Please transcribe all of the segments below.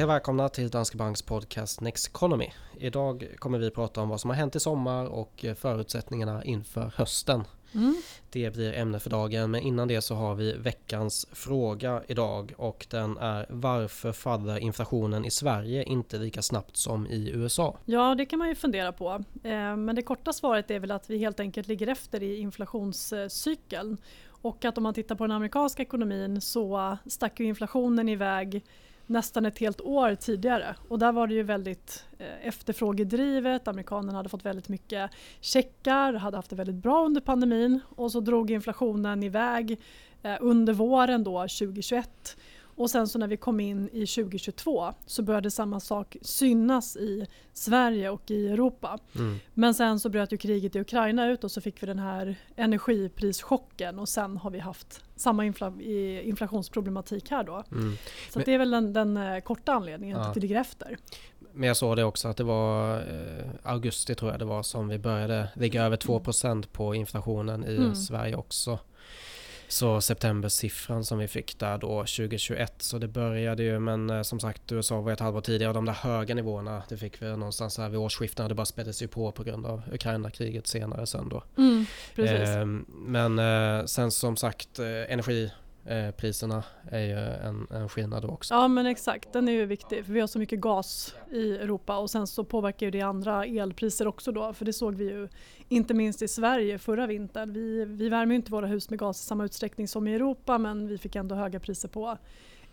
Hej och välkomna till Danske Banks podcast Next Economy. Idag kommer vi prata om vad som har hänt i sommar och förutsättningarna inför hösten. Mm. Det blir ämne för dagen men innan det så har vi veckans fråga idag och den är varför faller inflationen i Sverige inte lika snabbt som i USA? Ja det kan man ju fundera på eh, men det korta svaret är väl att vi helt enkelt ligger efter i inflationscykeln och att om man tittar på den amerikanska ekonomin så stack ju inflationen iväg nästan ett helt år tidigare. Och där var det ju väldigt eh, efterfrågedrivet. Amerikanerna hade fått väldigt mycket checkar, hade haft det väldigt bra under pandemin och så drog inflationen iväg eh, under våren då 2021 och sen så när vi kom in i 2022 så började samma sak synas i Sverige och i Europa. Mm. Men sen så bröt ju kriget i Ukraina ut och så fick vi den här energiprischocken och sen har vi haft samma infla inflationsproblematik här då. Mm. Så Men, det är väl den, den eh, korta anledningen ja. till att vi ligger efter. Men jag såg det också att det var eh, augusti tror jag det var som vi började ligga över 2% på inflationen i mm. Sverige också. Så septembersiffran som vi fick där då 2021 så det började ju men eh, som sagt USA var ett halvår tidigare och de där höga nivåerna det fick vi någonstans här vid årsskiftet det bara späddes ju på på grund av Ukraina-kriget senare sen då. Mm, eh, men eh, sen som sagt eh, energi Eh, priserna är ju en, en skillnad också. Ja men exakt, den är ju viktig för vi har så mycket gas i Europa och sen så påverkar ju det andra elpriser också då för det såg vi ju inte minst i Sverige förra vintern. Vi, vi värmer ju inte våra hus med gas i samma utsträckning som i Europa men vi fick ändå höga priser på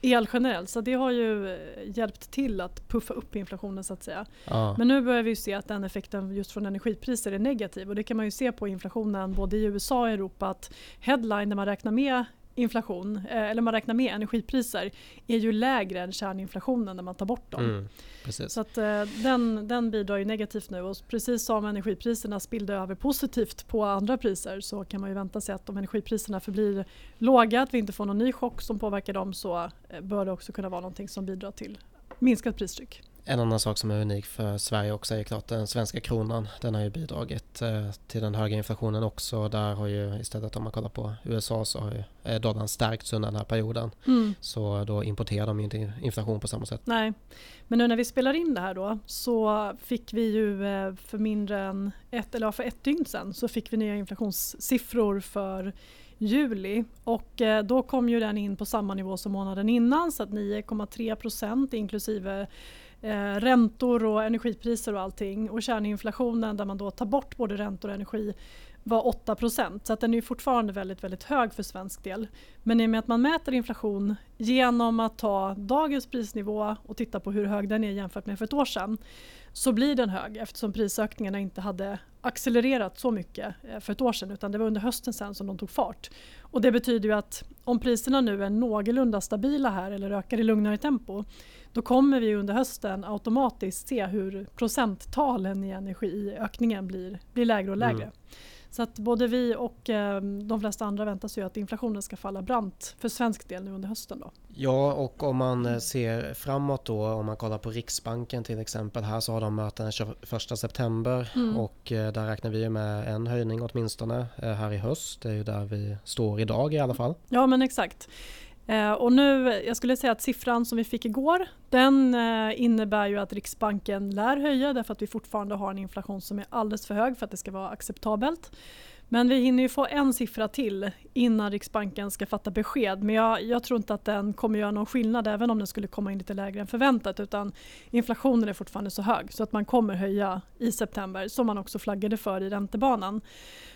el generellt så det har ju eh, hjälpt till att puffa upp inflationen så att säga. Ja. Men nu börjar vi se att den effekten just från energipriser är negativ och det kan man ju se på inflationen både i USA och Europa att headline när man räknar med inflation, eh, eller man räknar med energipriser, är ju lägre än kärninflationen när man tar bort dem. Mm, så att, eh, den, den bidrar ju negativt nu och precis som energipriserna spillde över positivt på andra priser så kan man ju vänta sig att om energipriserna förblir låga, att vi inte får någon ny chock som påverkar dem så eh, bör det också kunna vara någonting som bidrar till minskat pristryck. En annan sak som är unik för Sverige också är klart den svenska kronan. Den har ju bidragit eh, till den höga inflationen också. Där har ju istället om man kollar på USA så har ju eh, dollarn stärkts under den här perioden. Mm. Så då importerar de ju inte inflation på samma sätt. Nej, men nu när vi spelar in det här då så fick vi ju eh, för mindre än ett, eller för ett dygn sedan så fick vi nya inflationssiffror för juli och då kom ju den in på samma nivå som månaden innan så att 9,3 procent inklusive eh, räntor och energipriser och allting. Och kärninflationen där man då tar bort både räntor och energi var 8% Så att den är fortfarande väldigt, väldigt hög för svensk del. Men i och med att man mäter inflation genom att ta dagens prisnivå och titta på hur hög den är jämfört med för ett år sedan så blir den hög eftersom prisökningarna inte hade accelererat så mycket eh, för ett år sedan utan det var under hösten sen som de tog fart. Och det betyder ju att om priserna nu är någorlunda stabila här eller ökar i lugnare tempo då kommer vi under hösten automatiskt se hur procenttalen i energiökningen blir, blir lägre och lägre. Mm. Så att både vi och eh, de flesta andra väntar sig att inflationen ska falla brant för svensk del nu under hösten. Då. Ja, och om man eh, ser framåt då, om man kollar på Riksbanken till exempel. Här så har de möten den 21 september mm. och eh, där räknar vi med en höjning åtminstone här i höst. Det är ju där vi står idag i alla fall. Ja, men exakt. Eh, och nu, jag skulle säga att siffran som vi fick igår den eh, innebär ju att Riksbanken lär höja därför att vi fortfarande har en inflation som är alldeles för hög för att det ska vara acceptabelt. Men vi hinner ju få en siffra till innan Riksbanken ska fatta besked. Men jag, jag, tror inte att den kommer göra någon skillnad även om den skulle komma in lite lägre än förväntat. Utan inflationen är fortfarande så hög så att man kommer höja i september som man också flaggade för i räntebanan.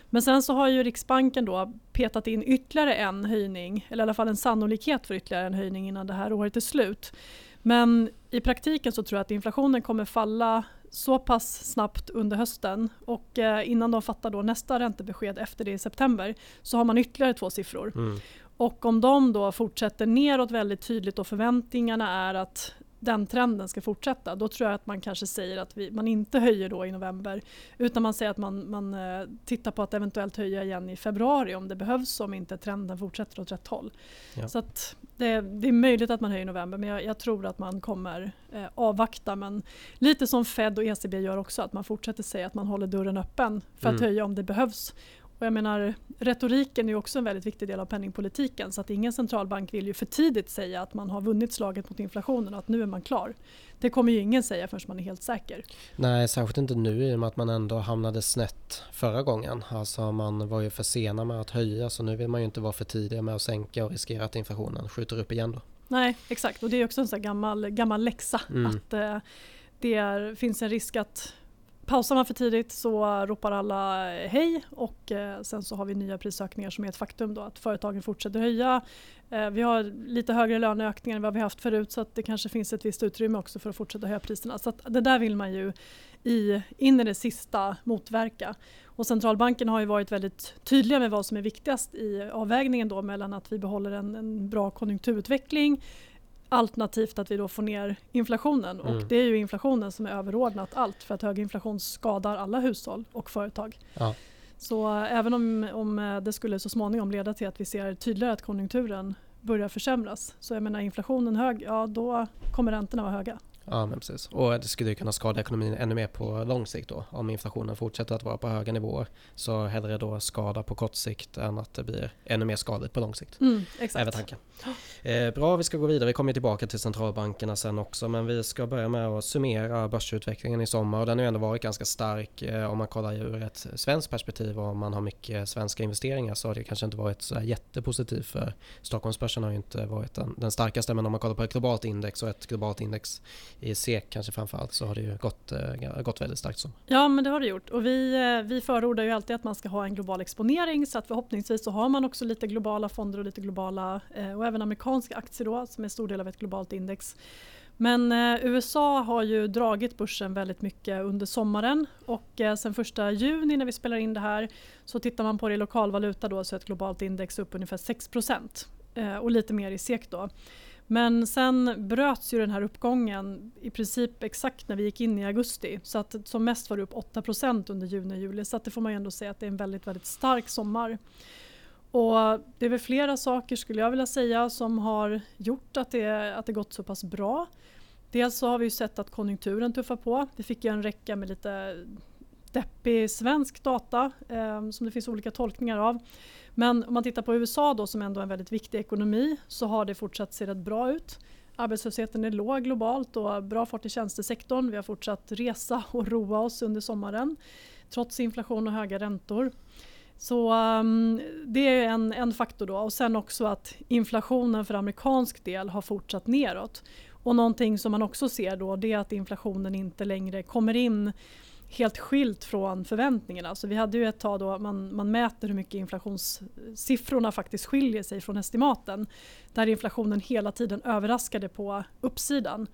Men sen så har ju Riksbanken då petat in ytterligare en höjning, eller i alla fall en sannolikhet för ytterligare en höjning innan det här året är slut. Men i praktiken så tror jag att inflationen kommer falla så pass snabbt under hösten och eh, innan de fattar då nästa räntebesked efter det i september så har man ytterligare två siffror. Mm. Och om de då fortsätter neråt väldigt tydligt och förväntningarna är att den trenden ska fortsätta, då tror jag att man kanske säger att vi, man inte höjer då i november utan man säger att man, man eh, tittar på att eventuellt höja igen i februari om det behövs om inte trenden fortsätter åt rätt håll. Ja. Så det, det, är möjligt att man höjer i november men jag, jag tror att man kommer eh, avvakta men lite som Fed och ECB gör också att man fortsätter säga att man håller dörren öppen för mm. att höja om det behövs Och jag menar, retoriken är också en väldigt viktig del av penningpolitiken så att ingen centralbank vill ju för tidigt säga att man har vunnit slaget mot inflationen och att nu är man klar. Det kommer ju ingen säga förrän man är helt säker. Nej, särskilt inte nu i och med att man ändå hamnade snett förra gången. Alltså man var ju för sena med att höja så nu vill man ju inte vara för tidiga med att sänka och riskera att inflationen skjuter upp igen då. Nej, exakt och det är också en sån gammal, gammal läxa mm. att eh, det är, finns en risk att Pausar man för tidigt så ropar alla eh, hej och eh, sen så har vi nya prisökningar som är ett faktum då att företagen fortsätter höja. Eh, vi har lite högre löneökningar än vad vi haft förut så att det kanske finns ett visst utrymme också för att fortsätta höja priserna. Så det där vill man ju i, in i det sista motverka. Och centralbanken har ju varit väldigt tydliga med vad som är viktigast i avvägningen då mellan att vi behåller en, en bra konjunkturutveckling Alternativt att vi då får ner inflationen mm. och det är ju inflationen som är överordnat allt för att hög inflation skadar alla hushåll och företag. Ja. Så även om, om det skulle så småningom leda till att vi ser tydligare att konjunkturen börjar försämras så jag menar inflationen hög, ja då kommer räntorna vara höga. Ja, men precis. Och det skulle kunna skada ekonomin ännu mer på lång sikt då. Om inflationen fortsätter att vara på höga nivåer. Så hellre då skada på kort sikt än att det blir ännu mer skadligt på lång sikt. Mm, exakt. Även tanken. Eh, bra, vi ska gå vidare. Vi kommer tillbaka till centralbankerna sen också. Men vi ska börja med att summera börsutvecklingen i sommar. Och den har ju ändå varit ganska stark eh, om man kollar ur ett svenskt perspektiv och om man har mycket svenska investeringar så har det kanske inte varit så jättepositivt för Stockholmsbörsen har ju inte varit den, den starkaste. Men om man kollar på ett globalt index och ett globalt index i SEK kanske framförallt så har det ju gått, eh, gått väldigt starkt. Så. Ja men det har det gjort och vi, eh, vi förordar ju alltid att man ska ha en global exponering så att förhoppningsvis så har man också lite globala fonder och lite globala eh, och även amerikanska aktier då som är en stor del av ett globalt index. Men eh, USA har ju dragit börsen väldigt mycket under sommaren och eh, sen första juni när vi spelar in det här så tittar man på det i lokalvaluta då så är ett globalt index upp ungefär 6 eh, och lite mer i SEK då. Men sen bröts ju den här uppgången i princip exakt när vi gick in i augusti. Så att som mest var det upp 8% under juni och juli. Så att det får man ju ändå säga att det är en väldigt, väldigt stark sommar. Och det är väl flera saker skulle jag vilja säga som har gjort att det, att det gått så pass bra. Dels så har vi sett att konjunkturen tuffar på. Vi fick ju en räcka med lite deppig svensk data eh, som det finns olika tolkningar av. Men om man tittar på USA då som ändå är en väldigt viktig ekonomi så har det fortsatt se rätt bra ut. Arbetslösheten är låg globalt och bra fart i tjänstesektorn. Vi har fortsatt resa och roa oss under sommaren trots inflation och höga räntor. Så um, det är en, en faktor då och sen också att inflationen för amerikansk del har fortsatt neråt. Och någonting som man också ser då det är att inflationen inte längre kommer in helt skilt från förväntningarna. Så vi hade ju ett tag då man, man mäter hur mycket inflationssiffrorna faktiskt skiljer sig från estimaten. Där inflationen hela tiden överraskade på uppsidan.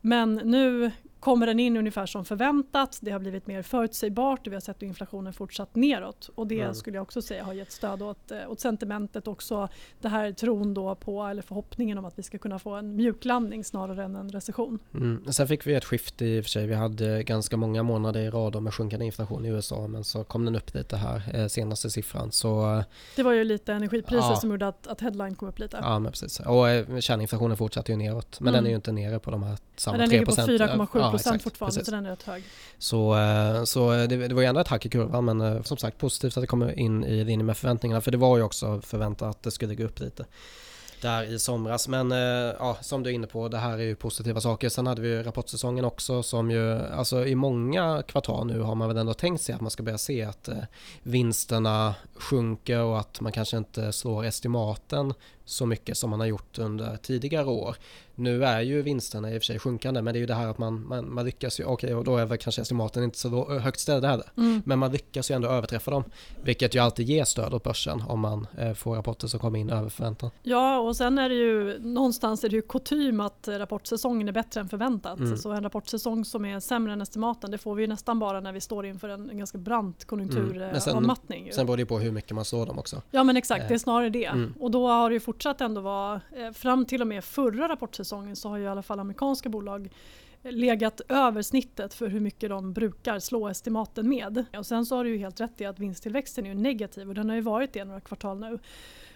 Men nu kommer den in ungefär som förväntat. Det har blivit mer förutsägbart och vi har sett inflationen fortsatt neråt. Och det mm. skulle jag också säga har gett stöd åt, eh, åt sentimentet. Också det här tron då på, eller förhoppningen om att vi ska kunna få en mjuklandning snarare än en recession. Mm. Sen fick vi ett skifte i och för sig. Vi hade ganska många månader i rad med sjunkande inflation i USA men så kom den upp lite här, eh, senaste siffran. Så, eh, det var ju lite energipriser ja. som gjorde att, att headline kom upp lite. Ja men precis. Och kärninflationen fortsatte ju neråt men mm. den är ju inte nere på de här samma ja, den 3 Den ligger på 4,7 ja, procent fortfarande precis. så den är rätt hög. Så, eh, så det, det var ju ändå ett hack i kurvan men eh, som sagt positivt att det kommer in i linje med förväntningarna för det var ju också förväntat att det skulle gå upp lite där i somras. Men eh, ja, som du är inne på, det här är ju positiva saker. Sen hade vi rapportsäsongen också som ju, alltså i många kvartal nu har man väl ändå tänkt sig att man ska börja se att vinsterna sjunker och att man kanske inte slår estimaten så mycket som man har gjort under tidigare år. Nu är ju vinsterna i och för sig sjunkande men det är ju det här att man, man, man lyckas ju, okej okay, och då är väl kanske estimaten inte så högt ställda heller. Mm. Men man lyckas ju ändå överträffa dem. Vilket ju alltid ger stöd åt börsen om man eh, får rapporter som kommer in över förväntan. Ja och sen är det ju någonstans är det ju kutym att rapportsäsongen är bättre än förväntat. Mm. Så en rapportsäsong som är sämre än estimaten det får vi ju nästan bara när vi står inför en, en ganska brant konjunkturavmattning. Mm. Sen, sen beror det ju på hur mycket man slår dem också. Ja men exakt, det är snarare det. Mm. Och då har det ju fortsatt ändå vara, eh, fram till och med förra rapportsäsongen så har ju i alla fall amerikanska bolag eh, legat över snittet för hur mycket de brukar slå estimaten med. Och sen så har du ju helt rätt i att vinsttillväxten är negativ och den har ju varit det några kvartal nu.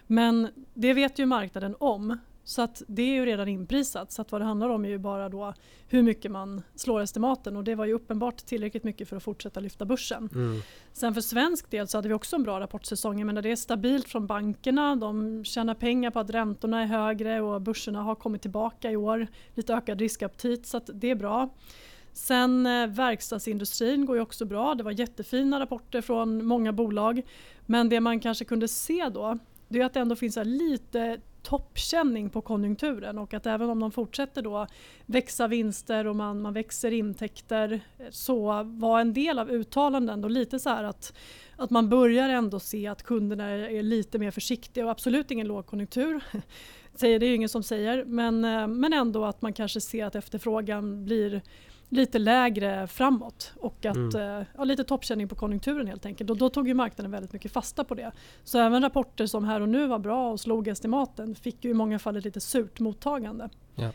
Men det vet ju marknaden om. Så att det är ju redan inprisat. Så att vad det handlar om är ju bara då hur mycket man slår estimaten och det var ju uppenbart tillräckligt mycket för att fortsätta lyfta börsen. Mm. Sen för svensk del så hade vi också en bra rapportsäsong. Men det är stabilt från bankerna. De tjänar pengar på att räntorna är högre och börserna har kommit tillbaka i år. Lite ökad riskaptit så att det är bra. Sen eh, verkstadsindustrin går ju också bra. Det var jättefina rapporter från många bolag. Men det man kanske kunde se då det är att det ändå finns lite toppkänning på konjunkturen och att även om de fortsätter då växa vinster och man, man växer intäkter så var en del av uttalanden då lite så här att, att man börjar ändå se att kunderna är lite mer försiktiga och absolut ingen lågkonjunktur. det är ju ingen som säger men, eh, men ändå att man kanske ser att efterfrågan blir lite lägre framåt och att, mm. eh, ja, lite toppkänning på konjunkturen helt enkelt. Och då tog ju marknaden väldigt mycket fasta på det. Så även rapporter som här och nu var bra och slog estimaten fick ju i många fall ett lite surt mottagande. Ja.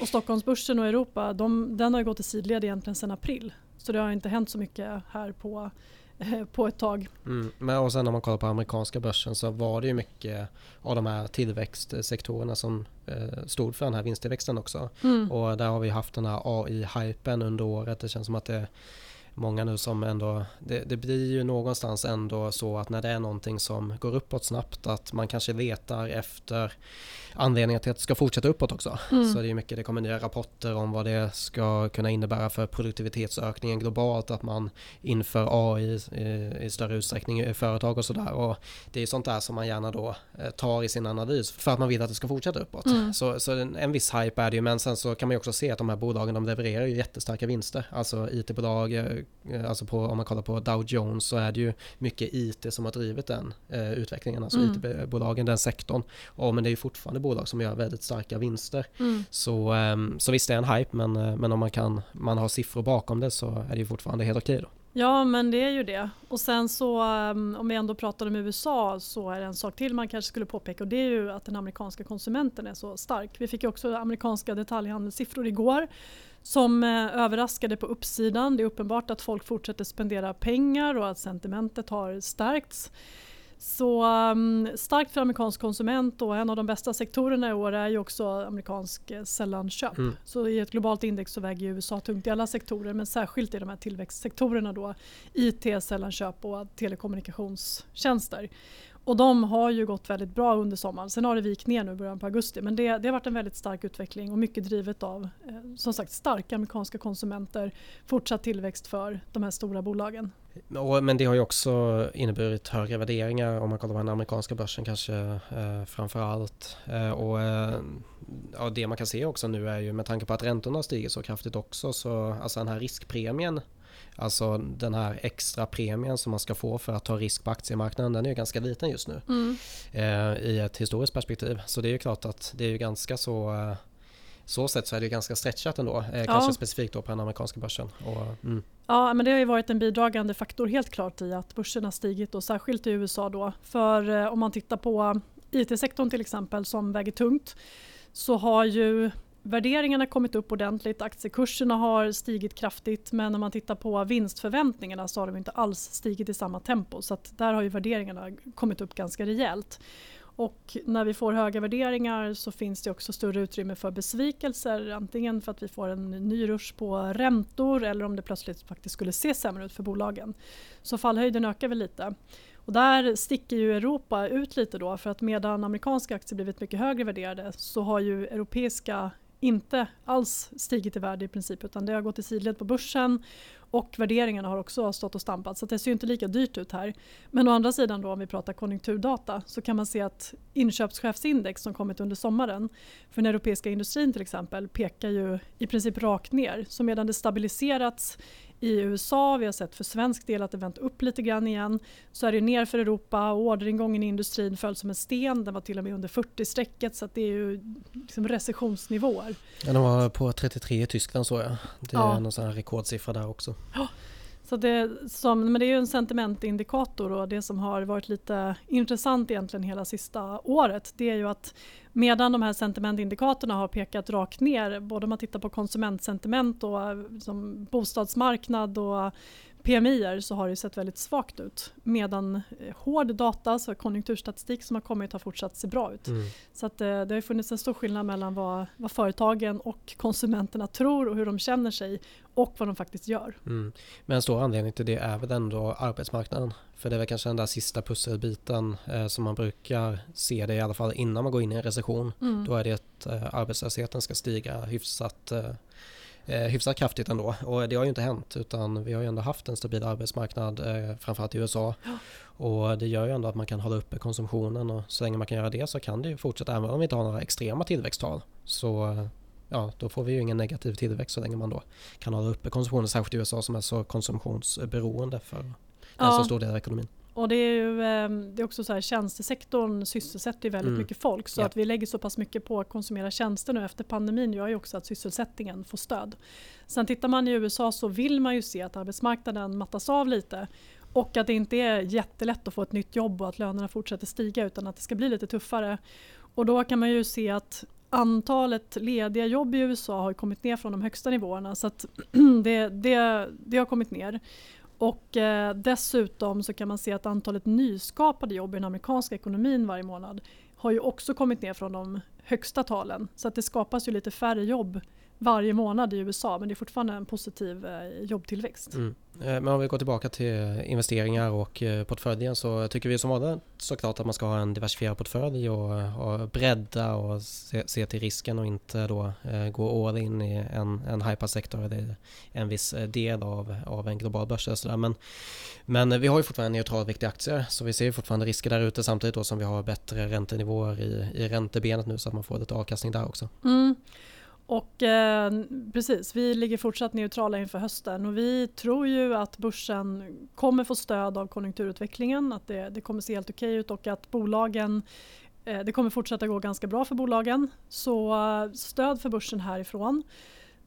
Och Stockholmsbörsen och Europa de, den har gått i sidled egentligen sedan april. Så det har inte hänt så mycket här på på ett tag. Mm. Men och sen om man kollar på amerikanska börsen så var det ju mycket av de här tillväxtsektorerna som eh, stod för den här vinsttillväxten också. Mm. Och där har vi haft den här AI-hypen under året. Det känns som att det många nu som ändå, det, det, blir ju någonstans ändå så att när det är någonting som går uppåt snabbt att man kanske letar efter anledningar till att det ska fortsätta uppåt också. Mm. Så det är mycket, det kommer nya rapporter om vad det ska kunna innebära för produktivitetsökningen globalt, att man inför AI i, i större utsträckning i företag och sådär. Och det är sånt där som man gärna då eh, tar i sin analys för att man vill att det ska fortsätta uppåt. Mm. Så, så en, en viss hype är det ju, men sen så kan man ju också se att de här bolagen de levererar ju jättestarka vinster. Alltså IT-bolag, eh, alltså på, om man kollar på Dow Jones så är det ju mycket IT som har drivit den eh, utvecklingen, alltså mm. IT-bolagen, den sektorn. Och, men det är ju fortfarande bolag som gör väldigt starka vinster. Mm. Så, um, så visst det är en hype men, eh, men om man, kan, man har siffror bakom det så är det ju fortfarande helt okej då. Ja men det är ju det. Och sen så um, om vi ändå pratar om USA så är det en sak till man kanske skulle påpeka och det är ju att den amerikanska konsumenten är så stark. Vi fick ju också amerikanska detaljhandelssiffror igår som eh, överraskade på uppsidan. Det är uppenbart att folk fortsätter spendera pengar och att sentimentet har stärkts. Så um, starkt för amerikansk konsument och en av de bästa sektorerna i år är ju också amerikansk eh, sällanköp. Mm. Så i ett globalt index så väger USA tungt i alla sektorer men särskilt i de här tillväxtsektorerna då IT, sällanköp och telekommunikationstjänster. Och de har ju gått väldigt bra under sommaren. Sen har det vikt ner nu i början på augusti. Men det, det har varit en väldigt stark utveckling och mycket drivet av eh, som sagt starka amerikanska konsumenter. Fortsatt tillväxt för de här stora bolagen. Men det har ju också inneburit högre värderingar om man kollar på den amerikanska börsen kanske eh, framför allt. Eh, och eh, ja, det man kan se också nu är ju med tanke på att räntorna stiger så kraftigt också så alltså den här riskpremien Alltså den här extra premien som man ska få för att ta risk på aktiemarknaden den är ju ganska liten just nu mm. i ett historiskt perspektiv. Så det är ju klart att det är ju ganska så så sätt så är det ganska stretchat ändå, eh, ja. kanske specifikt då på den amerikanska börsen. Och, mm. Ja, men det har ju varit en bidragande faktor helt klart i att börsen har stigit och särskilt i USA då. För eh, om man tittar på IT-sektorn till exempel som väger tungt så har ju värderingarna kommit upp ordentligt, aktiekurserna har stigit kraftigt men när man tittar på vinstförväntningarna så har de inte alls stigit i samma tempo så där har ju värderingarna kommit upp ganska rejält. Och när vi får höga värderingar så finns det också större utrymme för besvikelser. Antingen för att vi får en ny rush på räntor eller om det plötsligt faktiskt skulle se sämre ut för bolagen. Så fallhöjden ökar väl lite. Och där sticker ju Europa ut lite då för att medan amerikanska aktier blivit mycket högre värderade så har ju europeiska inte alls stigit i värde i princip utan det har gått i sidled på börsen och värderingarna har också stått och stampat så det ser inte lika dyrt ut här. Men å andra sidan då om vi pratar konjunkturdata så kan man se att inköpschefsindex som kommit under sommaren för den europeiska industrin till exempel pekar ju i princip rakt ner. Så medan det stabiliserats i USA, vi har sett för svensk del att det vänt upp lite grann igen. Så är det ner för Europa och orderingången i industrin föll som en sten. Den var till och med under 40-strecket så det är ju liksom recessionsnivåer. Ja, den var på 33 i Tyskland såg jag. Det är ja. någon sån här rekordsiffra där också. Ja. Så det, som, men det är ju en sentimentindikator och det som har varit lite intressant egentligen hela sista året det är ju att medan de här sentimentindikatorerna har pekat rakt ner både om man tittar på konsumentsentiment och eh, som bostadsmarknad och PMI så har det sett väldigt svagt ut medan eh, hård data, så konjunkturstatistik som har kommit har fortsatt se bra ut. Mm. Så att, eh, det har funnits en stor skillnad mellan vad, vad, företagen och konsumenterna tror och hur de känner sig och vad de faktiskt gör. Mm. Men en stor anledning till det är väl ändå arbetsmarknaden. För det är väl kanske den där sista pusselbiten eh, som man brukar se det i alla fall innan man går in i en recession. Mm. Då är det att eh, arbetslösheten ska stiga hyfsat eh, eh, hyfsat kraftigt ändå. Och det har ju inte hänt utan vi har ju ändå haft en stabil arbetsmarknad eh, framförallt i USA. Ja. Och det gör ju ändå att man kan hålla uppe konsumtionen och så länge man kan göra det så kan det ju fortsätta även om vi inte har några extrema tillväxttal. Så ja, då får vi ju ingen negativ tillväxt så länge man då kan hålla uppe konsumtionen, särskilt i USA som är så konsumtionsberoende för en så stor del av ekonomin. Och det är ju ehm, det är också så här, tjänstesektorn sysselsätter väldigt mm. mycket folk så ja. att vi lägger så pass mycket på att konsumera tjänster nu efter pandemin gör ju också att sysselsättningen får stöd. Sen tittar man i USA så vill man ju se att arbetsmarknaden mattas av lite och att det inte är jättelätt att få ett nytt jobb och att lönerna fortsätter stiga utan att det ska bli lite tuffare. Och då kan man ju se att antalet lediga jobb i USA har kommit ner från de högsta nivåerna så att det, det, det har kommit ner. Och eh, dessutom så kan man se att antalet nyskapade jobb i den amerikanska ekonomin varje månad har ju också kommit ner från de högsta talen. Så att det skapas ju lite färre jobb varje månad i USA men det är fortfarande en positiv eh, jobbtillväxt. Mm. Eh, men om vi går tillbaka till investeringar och eh, portföljen så tycker vi som vanligt såklart att man ska ha en diversifierad portfölj och, och bredda och se, se, till risken och inte då gå all in i en, en hypad sektor eller en viss del av, av en global börs. Och sådär. Men, men vi har ju fortfarande neutralt viktiga aktier så vi ser fortfarande risker där ute samtidigt då som vi har bättre räntenivåer i, i räntebenet nu så att man får lite avkastning där också. Mm. Och eh, precis, vi ligger fortsatt neutrala inför hösten och vi tror ju att börsen kommer få stöd av konjunkturutvecklingen, att det, det kommer se helt okej ut och att bolagen eh, det kommer fortsätta gå ganska bra för bolagen. Så eh, stöd för börsen härifrån.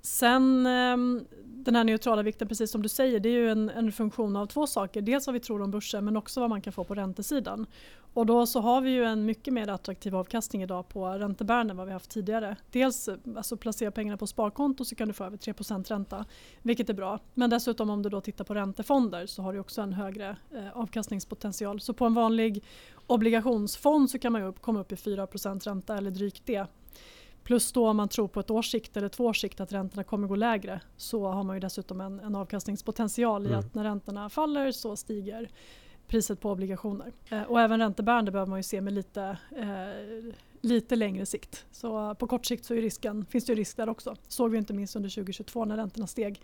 Sen ehm, den här neutrala vikten, precis som du säger, det är ju en, en, funktion av två saker. Dels vad vi tror om börsen men också vad man kan få på räntesidan. Och då så har vi ju en mycket mer attraktiv avkastning idag på räntebärande än vad vi haft tidigare. Dels eh, alltså placera pengarna på sparkonto så kan du få över 3 ränta, vilket är bra. Men dessutom om du då tittar på räntefonder så har du också en högre eh, avkastningspotential. Så på en vanlig obligationsfond så kan man ju komma upp i 4% ränta eller drygt det Plus då om man tror på ett års sikt eller två års sikt att räntorna kommer gå lägre så har man ju dessutom en, en avkastningspotential mm. i att när räntorna faller så stiger priset på obligationer. Eh, och även räntebärande behöver man ju se med lite, eh, lite längre sikt. Så på kort sikt så är risken, finns det ju risk där också. såg vi inte minst under 2022 när räntorna steg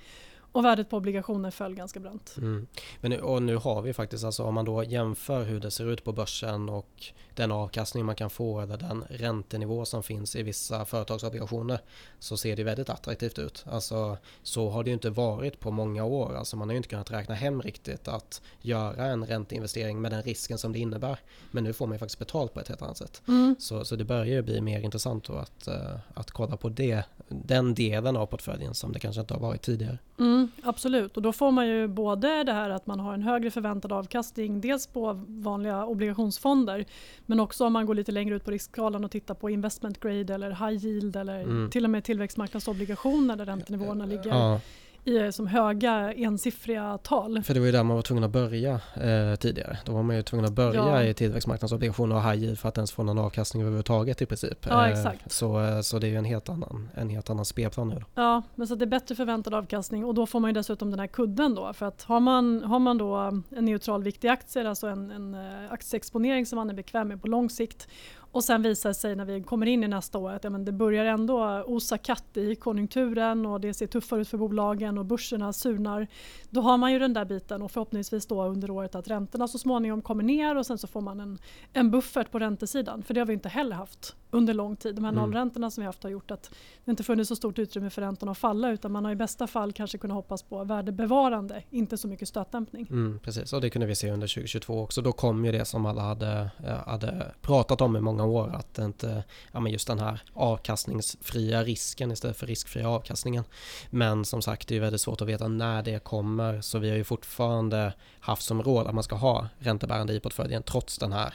och värdet på obligationer föll ganska brant. Mm. Men och nu har vi faktiskt, alltså om man då jämför hur det ser ut på börsen och den avkastning man kan få eller den räntenivå som finns i vissa företagsobligationer så ser det väldigt attraktivt ut. Alltså så har det ju inte varit på många år. Alltså man har ju inte kunnat räkna hem riktigt att göra en ränteinvestering med den risken som det innebär. Men nu får man ju faktiskt betalt på ett helt annat sätt. Mm. Så, så det börjar ju bli mer intressant att, uh, att kolla på det, den delen av portföljen som det kanske inte har varit tidigare. Mm, absolut, och då får man ju både det här att man har en högre förväntad avkastning dels på vanliga obligationsfonder men också om man går lite längre ut på riskskalan och tittar på investment grade eller high yield eller mm. till och med tillväxtmarknadsobligationer där räntenivåerna ligger. ja i som höga ensiffriga tal. För det var ju där man var tvungen att börja eh, tidigare. Då var man ju tvungen att börja ja. i tillväxtmarknadsobligationer och high yield för att ens få någon avkastning överhuvudtaget i princip. Ja, eh, exakt. Så, eh, så det är ju en helt annan, en helt annan spelplan nu. Ja, men så det är bättre förväntad avkastning och då får man ju dessutom den här kudden då. För att har man, har man då en neutral viktig aktie, alltså en, en eh, aktieexponering som man är bekväm med på lång sikt och sen visar det sig när vi kommer in i nästa år att ja, men det börjar ändå osa katt i konjunkturen och det ser tuffare ut för bolagen och börserna surnar. Då har man ju den där biten och förhoppningsvis då under året att räntorna så småningom kommer ner och sen så får man en, en buffert på räntesidan. För det har vi inte heller haft under lång tid. De här mm. nollräntorna som vi haft har gjort att det inte funnits så stort utrymme för räntorna att falla utan man har i bästa fall kanske kunnat hoppas på värdebevarande, inte så mycket stötdämpning. Mm, precis, och det kunde vi se under 2022 också. Då kom ju det som alla hade, eh, hade pratat om i många år, att inte, ja men just den här avkastningsfria risken istället för riskfria avkastningen. Men som sagt, det är väldigt svårt att veta när det kommer, så vi har ju fortfarande haft som råd att man ska ha räntebärande i portföljen trots den här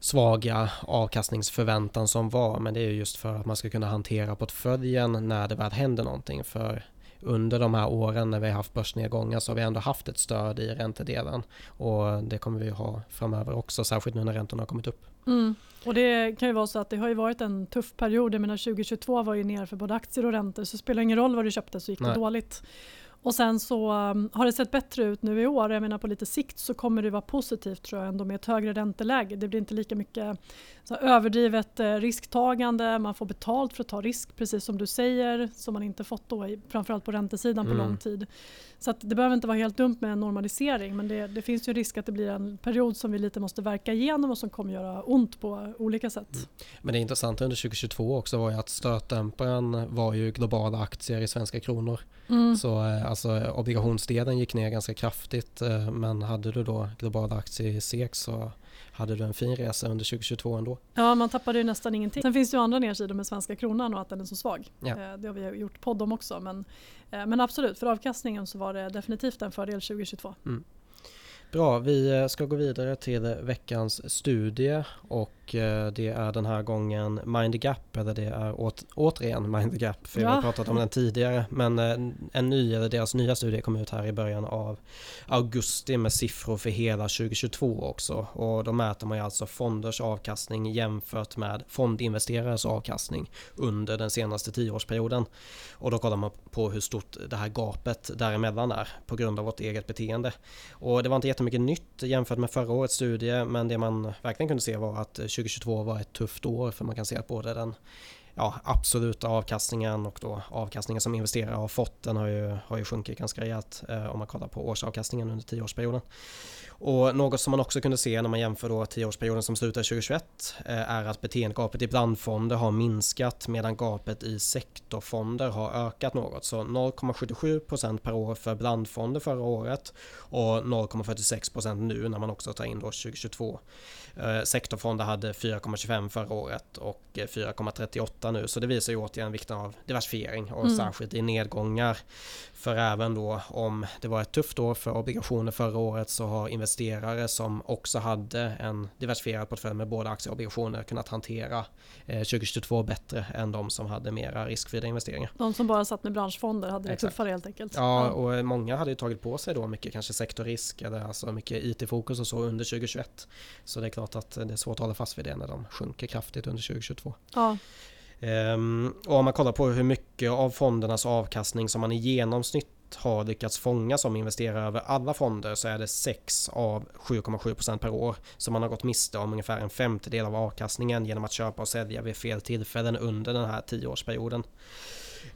svaga avkastningsförväntan som var men det är just för att man ska kunna hantera portföljen när det väl händer någonting för under de här åren när vi har haft börsnedgångar så har vi ändå haft ett stöd i räntedelen. Och det kommer vi ha framöver också, särskilt nu när räntorna har kommit upp. Mm. Och det kan ju vara så att det har varit en tuff period. Jag menar 2022 var ju ner för både aktier och räntor så det spelar ingen roll vad du köpte så gick Nej. det dåligt. Och sen så um, har det sett bättre ut nu i år. Jag menar på lite sikt så kommer det vara positivt tror jag ändå med ett högre ränteläge. Det blir inte lika mycket så överdrivet eh, risktagande. Man får betalt för att ta risk precis som du säger som man inte fått då framförallt på räntesidan mm. på lång tid. Så det behöver inte vara helt dumt med en normalisering men det, det, finns ju risk att det blir en period som vi lite måste verka igenom och som kommer göra ont på olika sätt. Mm. Men det intressanta under 2022 också var ju att stötdämparen var ju globala aktier i svenska kronor. Mm. Så eh, alltså, obligationsdelen gick ner ganska kraftigt eh, men hade du då globala aktier i SEK så hade du en fin resa under 2022 ändå. Ja, man tappade ju nästan ingenting. Sen finns det ju andra nedsidor med svenska kronan och att den är så svag. Ja. Eh, det har vi gjort podd om också. Men, men absolut, för avkastningen så var det definitivt en fördel 2022. Mm. Bra, vi ska gå vidare till veckans studie och Eh, det är den här gången Mind the Gap eller det är åt, återigen Mind the Gap för ja. jag har pratat om den tidigare men eh, en ny, eller deras nya studie kom ut här i början av augusti med siffror för hela 2022 också och då mäter man ju alltså fonders avkastning jämfört med fondinvesterares avkastning under den senaste tioårsperioden och då kollar man på hur stort det här gapet däremellan är på grund av vårt eget beteende och det var inte jättemycket nytt jämfört med förra årets studie men det man verkligen kunde se var att 2022 var ett tufft år för man kan se att både den ja, absoluta avkastningen och då avkastningen som investerare har fått den har ju, har ju sjunkit ganska rejält eh, om man kollar på årsavkastningen under tioårsperioden. Och något som man också kunde se när man jämför då tioårsperioden som slutar 2021 eh, är att beteendegapet i blandfonder har minskat medan gapet i sektorfonder har ökat något. Så 0,77% per år för blandfonder förra året och 0,46% nu när man också tar in då 2022. Eh, sektorfonder hade 4,25 förra året och eh, 4,38 nu så det visar ju återigen vikten av diversifiering och mm. särskilt i nedgångar. För även då om det var ett tufft år för obligationer förra året så har investerare som också hade en diversifierad portfölj med både aktier och obligationer kunnat hantera 2022 eh, bättre än de som hade mera riskfria investeringar. De som bara satt med branschfonder hade det Exakt. tuffare helt enkelt. Ja, och många hade ju tagit på sig då mycket kanske sektorrisk eller alltså mycket IT-fokus och så under 2021. Så det är klart att det är svårt att hålla fast vid det när de sjunker kraftigt under 2022. Ja. Um, och om man kollar på hur mycket av fondernas avkastning som man i genomsnitt har lyckats fånga som investerare över alla fonder så är det 6 av 7,7% per år. Så man har gått miste om ungefär en femtedel av avkastningen genom att köpa och sälja vid fel tillfällen under den här tioårsperioden.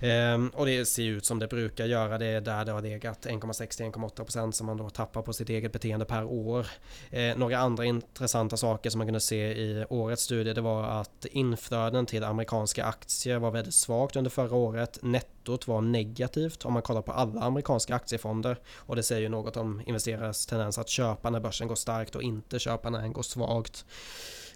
Ehm, och det ser ut som det brukar göra. Det är där det har legat 1,6-1,8% som man då tappar på sitt eget beteende per år. Ehm, några andra intressanta saker som man kunde se i årets studie det var att inflöden till amerikanska aktier var väldigt svagt under förra året. Nettot var negativt om man kollar på alla amerikanska aktiefonder och det säger ju något om investerares tendens att köpa när börsen går starkt och inte köpa när den går svagt.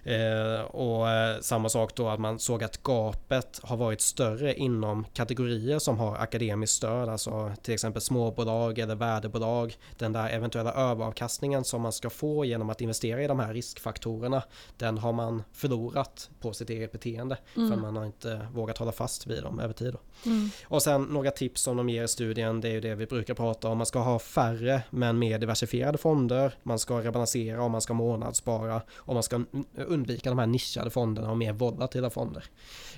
Eh, och eh, samma sak då att man såg att gapet har varit större inom kategorier som har akademiskt stöd, alltså till exempel småbolag eller värdebolag. Den där eventuella överavkastningen som man ska få genom att investera i de här riskfaktorerna, den har man förlorat på sitt eget beteende mm. för man har inte vågat hålla fast vid dem över tid. Mm. Och sen några tips som de ger i studien, det är ju det vi brukar prata om. Man ska ha färre men mer diversifierade fonder, man ska rebalansera och man ska månadsspara och man ska undvika de här nischade fonderna och mer volatila fonder.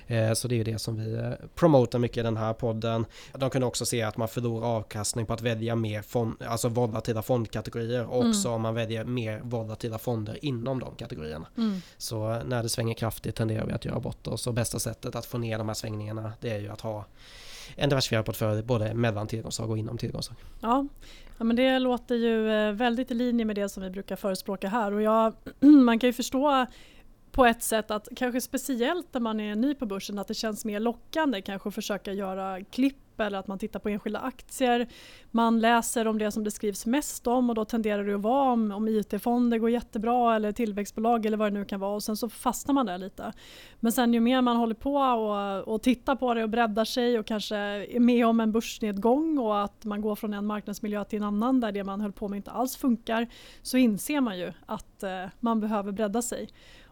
Eh, så det är det som vi eh, promotar mycket i den här podden. De kunde också se att man förlorar avkastning på att välja mer fond, alltså volatila fondkategorier och också mm. om man väljer mer volatila fonder inom de kategorierna. Mm. Så när det svänger kraftigt tenderar vi att göra bort oss och bästa sättet att få ner de här svängningarna det är ju att ha en diversifierad portfölj både mellan tillgångsslag och inom tillgångsslag. Ja. ja, men det låter ju eh, väldigt i linje med det som vi brukar förespråka här och jag, man kan ju förstå på ett sätt att kanske speciellt när man är ny på börsen att det känns mer lockande kanske att försöka göra klipp eller att man tittar på enskilda aktier. Man läser om det som det skrivs mest om och då tenderar det att vara om, om IT-fonder går jättebra eller tillväxtbolag eller vad det nu kan vara och sen så fastnar man där lite. Men sen ju mer man håller på och, och tittar på det och breddar sig och kanske är med om en börsnedgång och att man går från en marknadsmiljö till en annan där det man höll på med inte alls funkar så inser man ju att eh, man behöver bredda sig.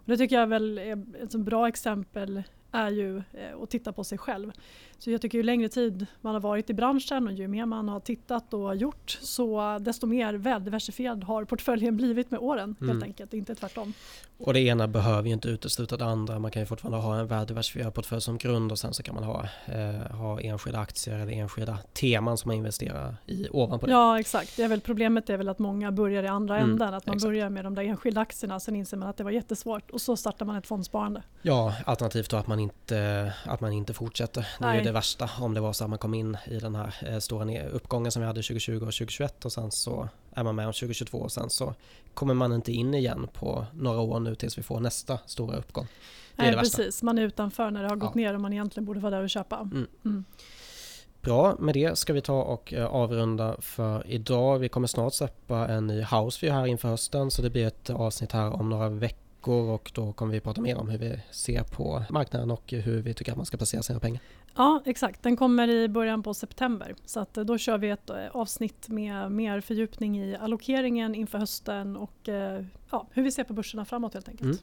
Det tycker jag väl är ett bra exempel är ju eh, att titta på sig själv. Så jag tycker ju längre tid man har varit i branschen och ju mer man har tittat och gjort så desto mer väldiversifierad har portföljen blivit med åren mm. helt enkelt, inte tvärtom. Och det ena behöver ju inte utesluta det andra. Man kan ju fortfarande ha en väldiversifierad portfölj som grund och sen så kan man ha, eh, ha enskilda aktier eller enskilda teman som man investerar i ovanpå det. Ja exakt, det är väl problemet är väl att många börjar i andra mm, änden. Att man exakt. börjar med de där enskilda aktierna, sen inser man att det var jättesvårt och så startar man ett fondsparande. Ja, alternativt då att man inte, att man inte fortsätter. Ju det värsta om det var så att man kom in i den här eh, stora uppgången som vi hade 2020 och 2021 och sen så är man med om 2022 och sen så kommer man inte in igen på några år nu tills vi får nästa stora uppgång. Det Nej, precis. Man är utanför när det har gått ja. ner och man egentligen borde vara där och köpa. Mm. Mm. Bra, med det ska vi ta och eh, avrunda för idag. Vi kommer snart släppa en ny Houseview här inför hösten så det blir ett avsnitt här om några veckor veckor och då kommer vi prata mer om hur vi ser på marknaden och hur vi tycker att man ska placera sina pengar. Ja exakt, den kommer i början på september så att eh, då kör vi ett eh, avsnitt med mer fördjupning i allokeringen inför hösten och eh, ja, hur vi ser på börserna framåt helt enkelt. Mm.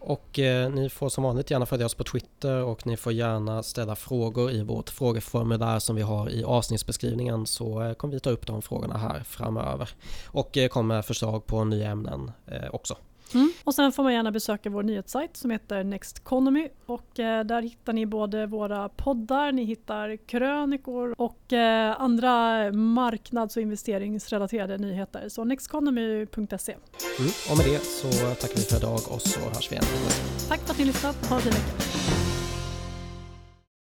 Och eh, ni får som vanligt gärna följa oss på Twitter och ni får gärna ställa frågor i vårt frågeformulär som vi har i avsnittsbeskrivningen så eh, kommer vi ta upp de frågorna här framöver. Och eh, kommer förslag på nya ämnen också. Mm. Och sen får man gärna besöka vår nyhetssajt som heter Next Economy och eh, där hittar ni både våra poddar, ni hittar krönikor och eh, andra marknads och investeringsrelaterade nyheter. Så nexteconomy.se. Mm. Och med det så tackar vi för idag och så hörs vi igen. Tack för att ni lyssnat. Ha en fin vecka.